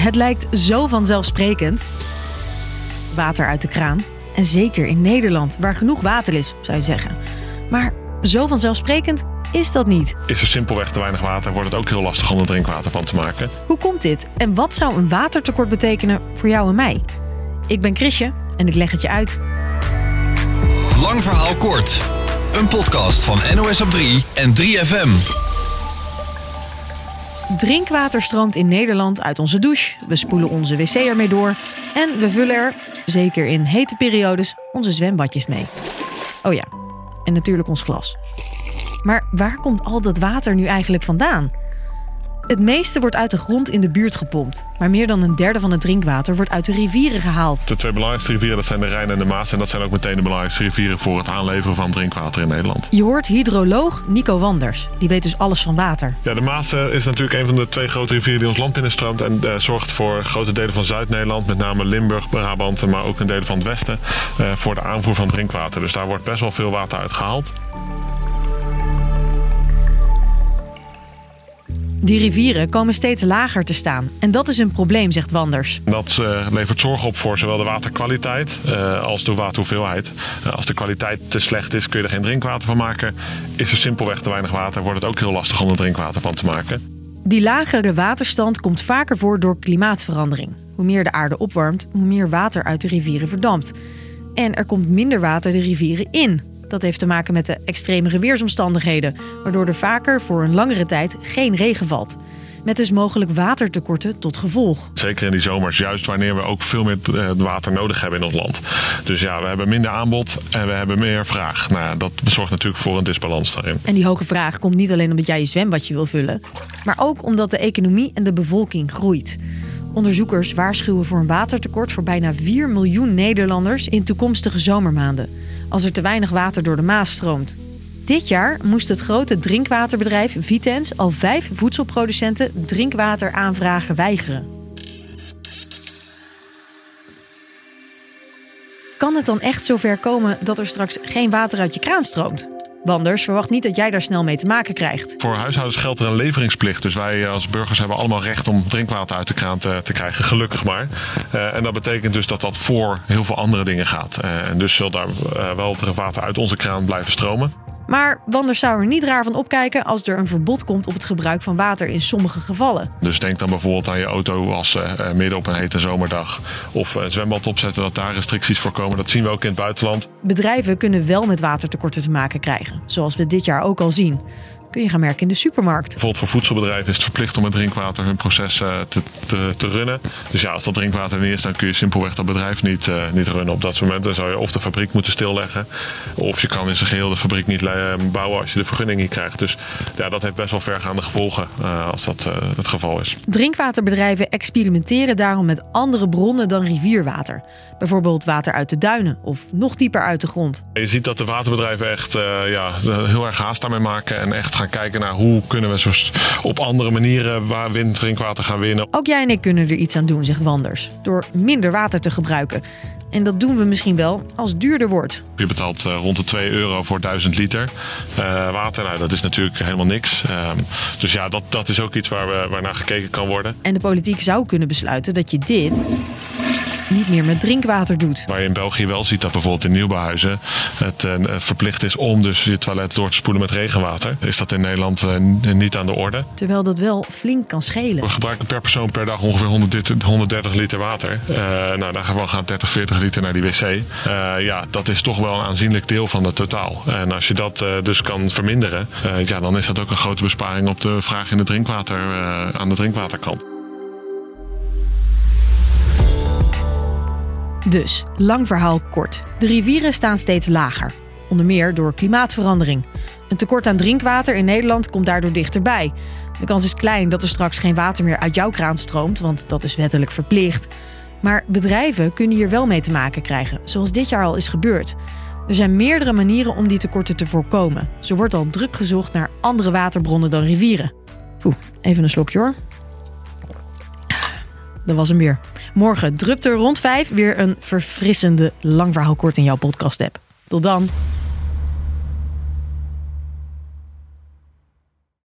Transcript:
Het lijkt zo vanzelfsprekend. Water uit de kraan. En zeker in Nederland, waar genoeg water is, zou je zeggen. Maar zo vanzelfsprekend is dat niet. Is er simpelweg te weinig water, wordt het ook heel lastig om er drinkwater van te maken. Hoe komt dit? En wat zou een watertekort betekenen voor jou en mij? Ik ben Chrisje en ik leg het je uit. Lang verhaal kort. Een podcast van NOS op 3 en 3FM. Drinkwater stroomt in Nederland uit onze douche. We spoelen onze wc ermee door. En we vullen er, zeker in hete periodes, onze zwembadjes mee. Oh ja, en natuurlijk ons glas. Maar waar komt al dat water nu eigenlijk vandaan? Het meeste wordt uit de grond in de buurt gepompt. Maar meer dan een derde van het drinkwater wordt uit de rivieren gehaald. De twee belangrijkste rivieren dat zijn de Rijn en de Maas. En dat zijn ook meteen de belangrijkste rivieren voor het aanleveren van drinkwater in Nederland. Je hoort hydroloog Nico Wanders. Die weet dus alles van water. Ja, de Maas eh, is natuurlijk een van de twee grote rivieren die ons land binnenstroomt. En uh, zorgt voor grote delen van Zuid-Nederland, met name Limburg, Brabant, maar ook een delen van het westen, uh, voor de aanvoer van drinkwater. Dus daar wordt best wel veel water uit gehaald. Die rivieren komen steeds lager te staan. En dat is een probleem, zegt Wanders. Dat uh, levert zorgen op voor zowel de waterkwaliteit uh, als de waterhoeveelheid. Uh, als de kwaliteit te slecht is, kun je er geen drinkwater van maken. Is er simpelweg te weinig water, wordt het ook heel lastig om er drinkwater van te maken. Die lagere waterstand komt vaker voor door klimaatverandering. Hoe meer de aarde opwarmt, hoe meer water uit de rivieren verdampt. En er komt minder water de rivieren in. Dat heeft te maken met de extremere weersomstandigheden, waardoor er vaker voor een langere tijd geen regen valt. Met dus mogelijk watertekorten tot gevolg. Zeker in die zomers, juist wanneer we ook veel meer water nodig hebben in ons land. Dus ja, we hebben minder aanbod en we hebben meer vraag. Nou ja, dat zorgt natuurlijk voor een disbalans daarin. En die hoge vraag komt niet alleen omdat jij je zwembadje wil vullen, maar ook omdat de economie en de bevolking groeit. Onderzoekers waarschuwen voor een watertekort voor bijna 4 miljoen Nederlanders in toekomstige zomermaanden, als er te weinig water door de Maas stroomt. Dit jaar moest het grote drinkwaterbedrijf Vitens al vijf voedselproducenten drinkwateraanvragen weigeren. Kan het dan echt zover komen dat er straks geen water uit je kraan stroomt? Wanders verwacht niet dat jij daar snel mee te maken krijgt. Voor huishoudens geldt er een leveringsplicht. Dus wij als burgers hebben allemaal recht om drinkwater uit de kraan te, te krijgen. Gelukkig maar. Uh, en dat betekent dus dat dat voor heel veel andere dingen gaat. Uh, en dus zal daar wel water uit onze kraan blijven stromen. Maar Wanders zou er niet raar van opkijken als er een verbod komt op het gebruik van water in sommige gevallen. Dus denk dan bijvoorbeeld aan je auto wassen uh, midden op een hete zomerdag. Of een zwembad opzetten, dat daar restricties voor komen. Dat zien we ook in het buitenland. Bedrijven kunnen wel met watertekorten te maken krijgen, zoals we dit jaar ook al zien kun je gaan merken in de supermarkt. Bijvoorbeeld voor voedselbedrijven is het verplicht om met drinkwater hun proces uh, te, te, te, runnen. Dus ja, als dat drinkwater niet is, dan kun je simpelweg dat bedrijf niet, uh, niet runnen op dat moment. Dan zou je of de fabriek moeten stilleggen, of je kan in zijn geheel de fabriek niet bouwen als je de vergunning niet krijgt. Dus ja, dat heeft best wel vergaande gevolgen uh, als dat het geval is. Drinkwaterbedrijven experimenteren daarom met andere bronnen dan rivierwater. Bijvoorbeeld water uit de duinen of nog dieper uit de grond. Je ziet dat de waterbedrijven echt ja, heel erg haast daarmee maken en echt gaan kijken naar hoe kunnen we zo op andere manieren waar wind drinkwater gaan winnen. Ook jij en ik kunnen er iets aan doen, zegt Wanders, door minder water te gebruiken. En dat doen we misschien wel als het duurder wordt. Je betaalt uh, rond de 2 euro voor 1000 liter uh, water. Nou, dat is natuurlijk helemaal niks. Uh, dus ja, dat, dat is ook iets waar, we, waar naar gekeken kan worden. En de politiek zou kunnen besluiten dat je dit niet meer met drinkwater doet. Waar je in België wel ziet dat bijvoorbeeld in nieuwbouwhuizen het, uh, verplicht is om dus je toilet door te spoelen met regenwater. Is dat in Nederland uh, niet aan de orde. Terwijl dat wel flink kan schelen. We gebruiken per persoon per dag ongeveer 130, 130 liter water. Uh, nou, daarvan gaan 30, 40 liter naar die wc. ja, dat is toch wel een aanzienlijk deel van het totaal. En als je dat dus kan verminderen, ja, dan is dat ook een grote besparing op de vraag in de drinkwater, aan de drinkwaterkant. Dus, lang verhaal kort. De rivieren staan steeds lager. Onder meer door klimaatverandering. Een tekort aan drinkwater in Nederland komt daardoor dichterbij. De kans is klein dat er straks geen water meer uit jouw kraan stroomt, want dat is wettelijk verplicht. Maar bedrijven kunnen hier wel mee te maken krijgen, zoals dit jaar al is gebeurd. Er zijn meerdere manieren om die tekorten te voorkomen. Zo wordt al druk gezocht naar andere waterbronnen dan rivieren. Oeh, even een slokje hoor. Dat was hem weer. Morgen drupt er rond vijf weer een verfrissende lang verhaal kort in jouw podcast app. Tot dan.